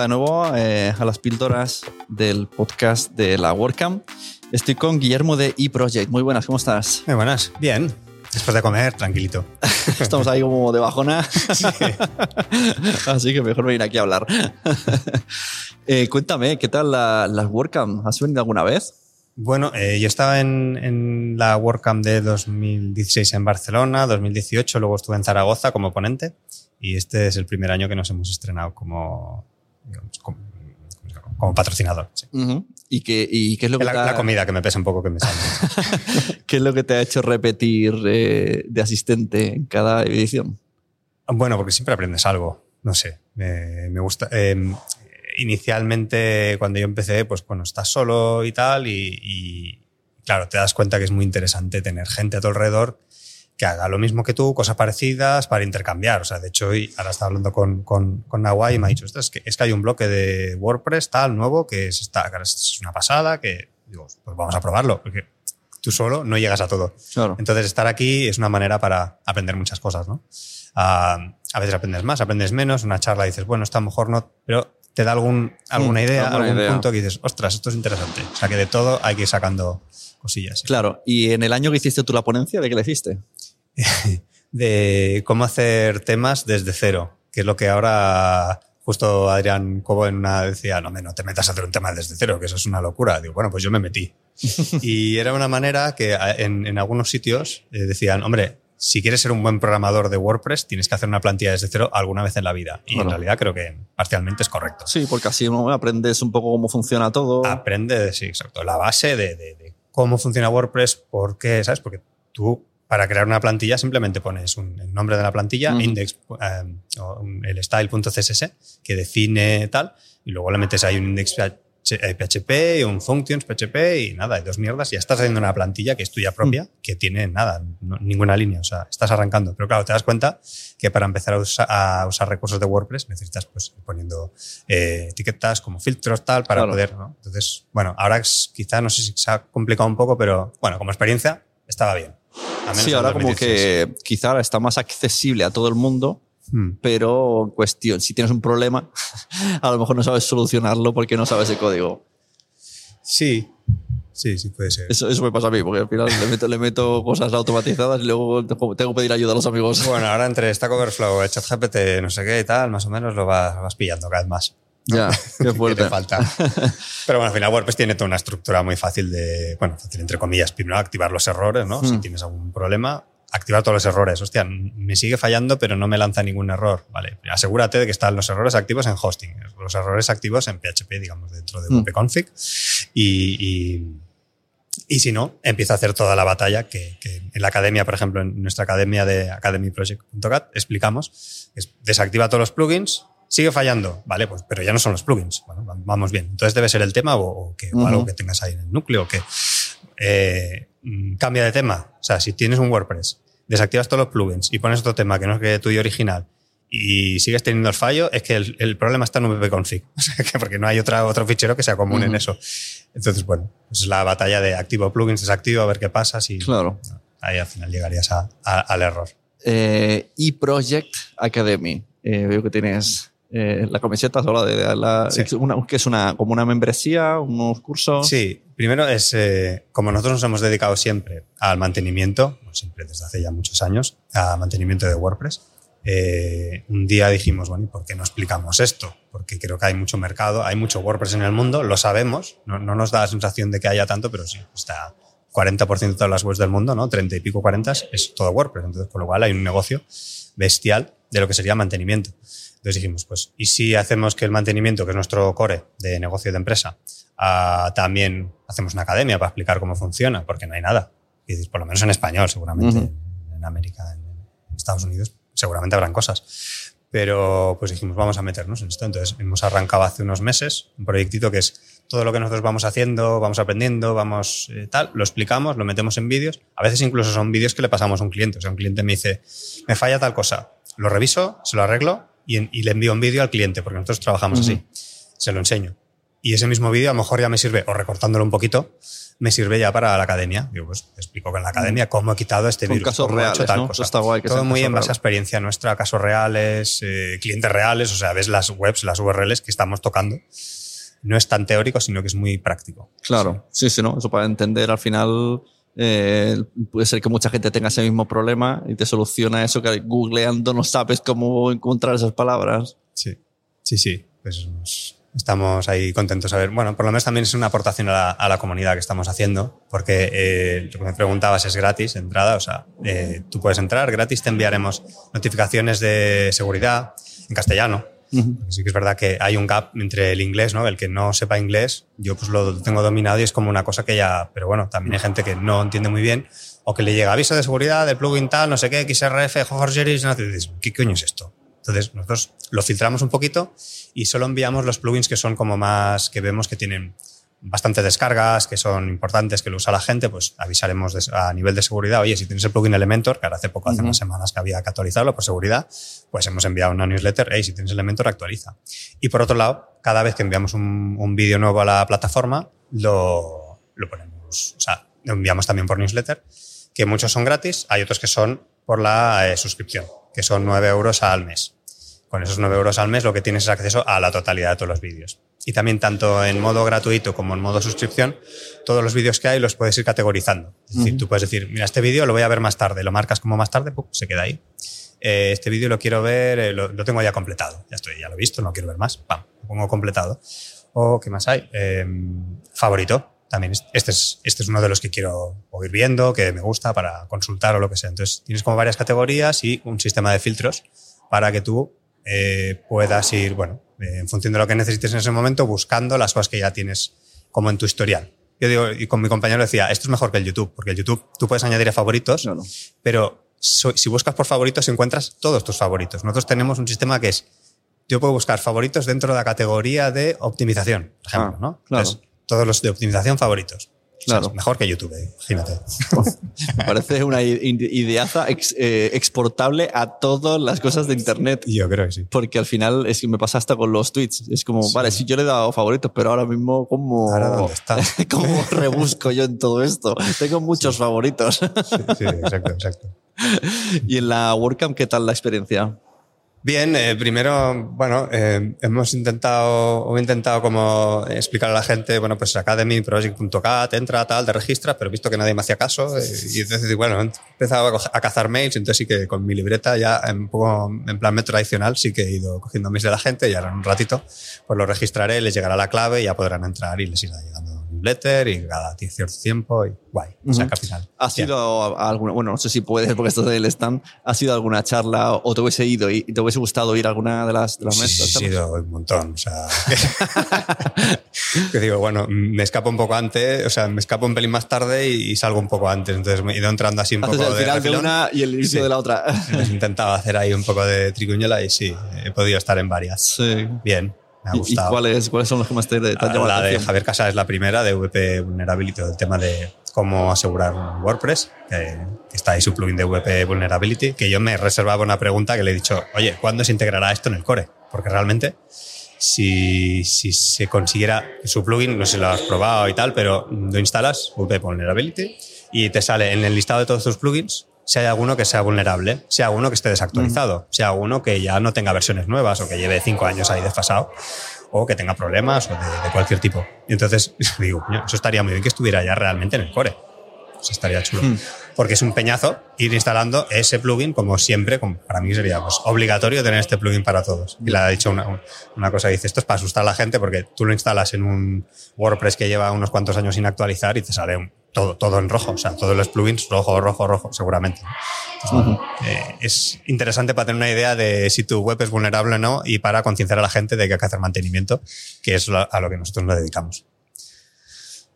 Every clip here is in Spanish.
De nuevo eh, a las píldoras del podcast de la WordCamp. Estoy con Guillermo de eProject. Muy buenas, ¿cómo estás? Muy buenas, bien. Después de comer, tranquilito. Estamos ahí como de bajona. Así que mejor venir aquí a hablar. eh, cuéntame, ¿qué tal la, las WordCamp? ¿Has venido alguna vez? Bueno, eh, yo estaba en, en, la WordCamp de 2016 en Barcelona, 2018, luego estuve en Zaragoza como ponente y este es el primer año que nos hemos estrenado como, digamos, como, como patrocinador. Sí. Uh -huh. ¿Y, qué, ¿Y qué es lo que la, te ha... la comida que me pesa un poco que me sale. ¿Qué es lo que te ha hecho repetir eh, de asistente en cada edición? Bueno, porque siempre aprendes algo. No sé, me, me gusta. Eh, inicialmente, cuando yo empecé, pues bueno, estás solo y tal, y, y, claro, te das cuenta que es muy interesante tener gente a tu alrededor que haga lo mismo que tú, cosas parecidas para intercambiar. O sea, de hecho, hoy ahora estaba hablando con, con, con Nawai y me ha dicho, es que, es que hay un bloque de WordPress tal, nuevo, que es, está, es una pasada, que digo, pues vamos a probarlo, porque tú solo no llegas a todo. Claro. Entonces, estar aquí es una manera para aprender muchas cosas, ¿no? Uh, a veces aprendes más, aprendes menos, una charla dices, bueno, está mejor no, pero te da algún, alguna idea, alguna algún idea. punto que dices, ostras, esto es interesante. O sea, que de todo hay que ir sacando cosillas. ¿sí? Claro. ¿Y en el año que hiciste tú la ponencia, de qué le hiciste? de cómo hacer temas desde cero, que es lo que ahora justo Adrián Cobo en una decía, no, no te metas a hacer un tema desde cero, que eso es una locura. Digo, bueno, pues yo me metí. y era una manera que en, en algunos sitios eh, decían, hombre, si quieres ser un buen programador de WordPress, tienes que hacer una plantilla desde cero alguna vez en la vida. Y bueno. en realidad creo que parcialmente es correcto. Sí, porque así aprendes un poco cómo funciona todo. Aprende, sí, exacto. La base de, de, de cómo funciona WordPress, por qué, ¿sabes? Porque tú para crear una plantilla simplemente pones un, el nombre de la plantilla, uh -huh. index, um, o el style.css, que define tal, y luego le metes ahí un index PHP, un functions PHP y nada, y dos mierdas, y ya estás haciendo una plantilla que es tuya propia, -huh. que tiene nada, no, ninguna línea, o sea, estás arrancando. Pero claro, te das cuenta que para empezar a, usa, a usar recursos de WordPress necesitas pues ir poniendo eh, etiquetas como filtros, tal, para claro. poder, ¿no? Entonces, bueno, ahora quizá no sé si se ha complicado un poco, pero bueno, como experiencia estaba bien. Sí, ahora como que quizá está más accesible a todo el mundo, hmm. pero en cuestión, si tienes un problema, a lo mejor no sabes solucionarlo porque no sabes el código. Sí, sí, sí puede ser. Eso, eso me pasa a mí, porque al final le, meto, le meto cosas automatizadas y luego tengo que pedir ayuda a los amigos. Bueno, ahora entre Stack Overflow, ChatGPT, no sé qué y tal, más o menos lo vas, vas pillando cada vez más. Ya, qué fuerte. te falta. Pero bueno, al final WordPress tiene toda una estructura muy fácil de, bueno, fácil entre comillas, primero activar los errores, ¿no? Si tienes algún problema, activar todos los errores. Hostia, me sigue fallando, pero no me lanza ningún error. Vale, asegúrate de que están los errores activos en hosting, los errores activos en PHP, digamos, dentro de Mm. wp-config. Y, y, y, si no, empieza a hacer toda la batalla que, que, en la academia, por ejemplo, en nuestra academia de academyproject.cat explicamos, es desactiva todos los plugins, sigue fallando, vale, pues, pero ya no son los plugins, bueno, vamos bien. Entonces debe ser el tema o, o, que, uh -huh. algo que tengas ahí en el núcleo, que eh, cambia de tema. O sea, si tienes un WordPress, desactivas todos los plugins y pones otro tema que no es que tuyo original y sigues teniendo el fallo, es que el, el problema está en wp-config, o sea, que porque no hay otra, otro fichero que sea común uh -huh. en eso. Entonces, bueno, es la batalla de activo plugins, desactivo, a ver qué pasa. Si, claro. Ahí al final llegarías a, a, al error. Eh, y Project Academy. Eh, veo que tienes eh, la camiseta de, la, sí. una, que es una, como una membresía, unos cursos. Sí, primero es, eh, como nosotros nos hemos dedicado siempre al mantenimiento, siempre desde hace ya muchos años, a mantenimiento de WordPress, eh, un día dijimos, bueno, ¿y por qué no explicamos esto? Porque creo que hay mucho mercado, hay mucho WordPress en el mundo, lo sabemos, no, no nos da la sensación de que haya tanto, pero sí, está 40% de todas las webs del mundo, ¿no? 30 y pico, 40 es todo WordPress. Entonces, con lo cual hay un negocio bestial de lo que sería mantenimiento. Entonces dijimos, pues, ¿y si hacemos que el mantenimiento, que es nuestro core de negocio de empresa, ah, también hacemos una academia para explicar cómo funciona? Porque no hay nada. Y por lo menos en español, seguramente, en, América, en, Estados Unidos, seguramente habrán cosas. Pero pues dijimos, vamos a meternos en esto. Entonces hemos arrancado hace unos meses un proyectito que es todo lo que nosotros vamos haciendo, vamos aprendiendo, vamos eh, tal, lo explicamos, lo metemos en vídeos. A veces incluso son vídeos que le pasamos a un cliente. O sea, un cliente me dice, me falla tal cosa, lo reviso, se lo arreglo y, le envío un vídeo al cliente, porque nosotros trabajamos así. Se lo enseño. Y ese mismo vídeo a lo mejor ya me sirve, o recortándolo un poquito, me sirve ya para la academia. Digo, pues explico en la academia cómo he quitado este virus. casos reales, tal cosa. Está guay Todo muy en base a experiencia nuestra, casos reales, eh, clientes reales, o sea, ves las webs, las URLs que estamos tocando. No es tan teórico, sino que es muy práctico. Claro, sí, sí, ¿no? Eso para entender al final eh, puede ser que mucha gente tenga ese mismo problema y te soluciona eso que googleando no sabes cómo encontrar esas palabras. Sí, sí, sí. Pues estamos ahí contentos a ver. Bueno, por lo menos también es una aportación a la, comunidad que estamos haciendo, porque eh, lo que me preguntabas es gratis, entrada, o sea, eh, tú puedes entrar gratis, te enviaremos notificaciones de seguridad en castellano Sí que es verdad que hay un gap entre el inglés, ¿no? El que no sepa inglés, yo pues lo tengo dominado y es como una cosa que ya... Pero bueno, también hay gente que no entiende muy bien o que le llega aviso de seguridad del plugin tal, no sé qué, XRF, Jorge no ¿qué coño es esto? Entonces nosotros lo filtramos un poquito y solo enviamos los plugins que son como más, que vemos que tienen bastante descargas, que son importantes, que lo usa la gente, pues avisaremos a nivel de seguridad. Oye, si tienes el plugin Elementor, que ahora hace poco, hace unas semanas que había que actualizarlo por seguridad, pues hemos enviado una newsletter, hey, si tienes Elementor, actualiza. Y por otro lado, cada vez que enviamos un, un vídeo nuevo a la plataforma, lo, lo ponemos, o sea, lo enviamos también por newsletter, que muchos son gratis, hay otros que son por la eh, suscripción, que son 9 euros al mes. Con esos 9 euros al mes lo que tienes es acceso a la totalidad de todos los vídeos. Y también tanto en modo gratuito como en modo suscripción, todos los vídeos que hay los puedes ir categorizando. Es decir, tú puedes decir, mira, este vídeo lo voy a ver más tarde, lo marcas como más tarde, se queda ahí. Eh, este vídeo lo quiero ver, eh, lo, tengo ya completado, ya estoy, ya lo he visto, no quiero ver más, pam, lo pongo completado. O, ¿qué más hay? Em, favorito, también este es, este es uno de los que quiero ir viendo, que me gusta para consultar o lo que sea. Entonces, tienes como varias categorías y un sistema de filtros para que tú eh, puedas ir, bueno, en función de lo que necesites en ese momento, buscando las cosas que ya tienes como en tu historial. Yo digo, y con mi compañero decía, esto es mejor que el YouTube, porque el YouTube tú puedes añadir a favoritos, pero si buscas por favoritos encuentras todos tus favoritos. Nosotros tenemos un sistema que es, yo puedo buscar favoritos dentro de la categoría de optimización, por ejemplo, ah, ¿no? Claro. todos los de optimización favoritos. Claro. mejor que YouTube, eh, imagínate. Me parece una ideaza eh, exportable a todas las cosas de Internet. Yo creo que sí. Porque al final es que me pasa hasta con los tweets. Es como, vale, sí, yo le he dado favoritos, pero ahora mismo, ¿cómo, ¿Ahora dónde está? ¿cómo rebusco yo en todo esto? Tengo muchos favoritos. Sí, sí, exacto, exacto. ¿Y en la WordCamp qué tal la experiencia? Bien, eh, primero, bueno, eh, hemos intentado, o intentado como explicar a la gente, bueno, pues academyproject.cat, entra, tal, te registras, pero he visto que nadie me hacía caso, eh, y entonces, bueno, he empezado a, cazar mails, entonces sí que con mi libreta ya un poco en plan tradicional sí que he ido cogiendo mails de la gente y ahora en un ratito pues lo registraré, les llegará la clave y ya podrán entrar y les irá llegando newsletter y cada cierto tiempo y guay. O sea, que al final. ¿Ha sido alguna, bueno, no sé si puedes porque esto del stand, ¿ha sido alguna charla o te hubiese ido y te hubiese gustado ir a alguna de las, de las mesas? Sí, ha sido un montón. O sea, que digo, bueno, me escapo un poco antes, o sea, me escapo un pelín más tarde y, salgo un poco antes. Entonces me he ido entrando así un poco el final de, una y el inicio de la otra. He intentado hacer ahí un poco de tricuñela y sí, he podido estar en varias. Sí. Bien. ¿Y cuáles, cuáles son los que más te, te han La de Javier Casa es la primera de VP Vulnerability, el tema de cómo asegurar un WordPress, está ahí su plugin de VP Vulnerability, que yo me reservaba una pregunta que le he dicho, oye, ¿cuándo se integrará esto en el core? Porque realmente, si, si se consiguiera su plugin, no sé si lo has probado y tal, pero lo instalas, VP Vulnerability, y te sale en el listado de todos tus plugins si hay alguno que sea vulnerable, si hay alguno que esté desactualizado, si hay alguno que ya no tenga versiones nuevas o que lleve cinco años ahí desfasado o que tenga problemas o de, cualquier tipo. Y entonces digo, eso estaría muy bien que estuviera ya realmente en el core. Pues estaría chulo. Hmm. Porque es un peñazo ir instalando ese plugin, como siempre, como para mí sería pues, obligatorio tener este plugin para todos. Y le ha dicho una, una cosa, dice, esto es para asustar a la gente porque tú lo instalas en un WordPress que lleva unos cuantos años sin actualizar y te sale un, todo, todo en rojo, o sea, todos los plugins rojo, rojo, rojo, seguramente. Eh, es interesante para tener una idea de si tu web es vulnerable o no y para concienciar a la gente de que hay que hacer mantenimiento, que es a lo que nosotros nos dedicamos.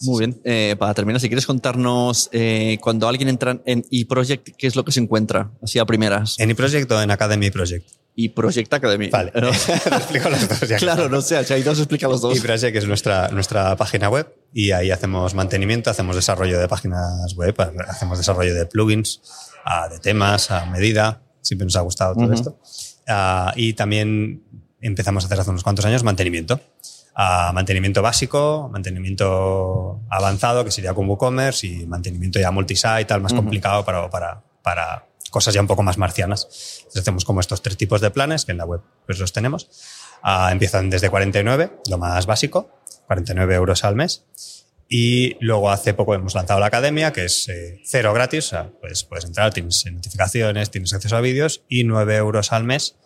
Muy bien. Eh, para terminar, si quieres contarnos eh, cuando alguien entra en eProject, ¿qué es lo que se encuentra? Así a primeras. ¿En eProject o en Academy Project? eProject Academy. Vale, te explico los dos. claro, no sé, dos, explica los dos. eProject es nuestra, nuestra página web y ahí hacemos mantenimiento, hacemos desarrollo de páginas web, hacemos desarrollo de plugins, de temas, a medida. Siempre nos ha gustado todo esto. Ah, y también empezamos a hacer hace unos cuantos años mantenimiento a mantenimiento básico, mantenimiento avanzado, que sería con WooCommerce, y mantenimiento ya multisite, tal, más complicado para, para, para, cosas ya un poco más marcianas. Entonces hacemos como estos tres tipos de planes, que en la web pues los tenemos. Ah, empiezan desde 49, lo más básico, 49 euros al mes. Y luego hace poco hemos lanzado la academia, que es eh, cero gratis, o sea, pues puedes entrar, tienes notificaciones, tienes acceso a vídeos y 9 euros al mes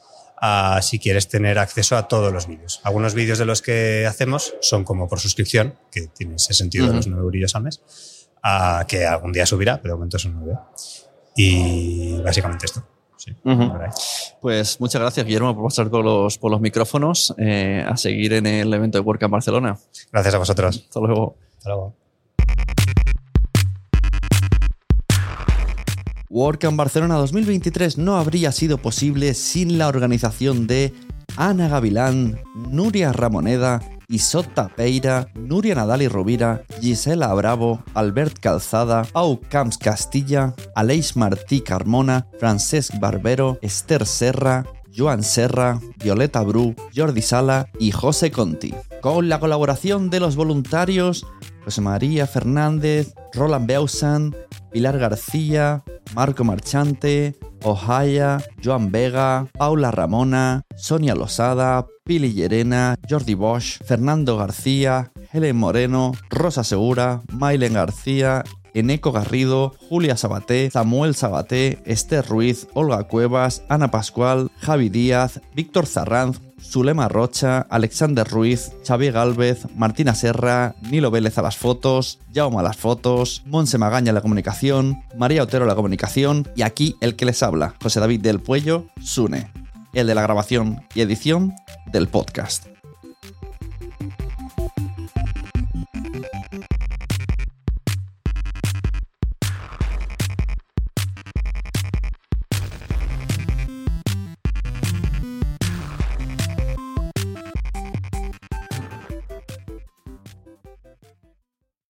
si quieres tener acceso a todos los vídeos. Algunos vídeos de los que hacemos son como por suscripción, que tiene ese sentido de los 9 euros al mes, que algún día subirá, pero de momento son 9. Y básicamente esto. Pues muchas gracias, Guillermo, por pasar por los, por los micrófonos eh, a seguir en el evento de WordCamp Barcelona. Gracias a vosotros. Hasta luego. Hasta luego. WordCamp Barcelona 2023 no habría sido posible sin la organización de Ana Gavilán, Nuria Ramoneda, Isota Peira, Nuria Nadal y Rovira, Gisela Bravo, Albert Calzada, Pau Camps Castilla, Aleix Martí Carmona, Francesc Barbero, Esther Serra, Joan Serra, Violeta Bru, Jordi Sala y José Conti. Con la colaboración de los voluntarios José María Fernández, Roland Beausan, Pilar García, Marco Marchante, Ohaya, Joan Vega, Paula Ramona, Sonia Losada, Pili Llerena, Jordi Bosch, Fernando García, Helen Moreno, Rosa Segura, Mailen García, Eneco Garrido, Julia Sabaté, Samuel Sabaté, Esther Ruiz, Olga Cuevas, Ana Pascual, Javi Díaz, Víctor Zarranz, Zulema Rocha, Alexander Ruiz, Xavier Galvez, Martina Serra, Nilo Vélez a las fotos, Jaume a las fotos, Monse Magaña a la comunicación, María Otero a la comunicación y aquí el que les habla, José David del Puello, Sune, el de la grabación y edición del podcast.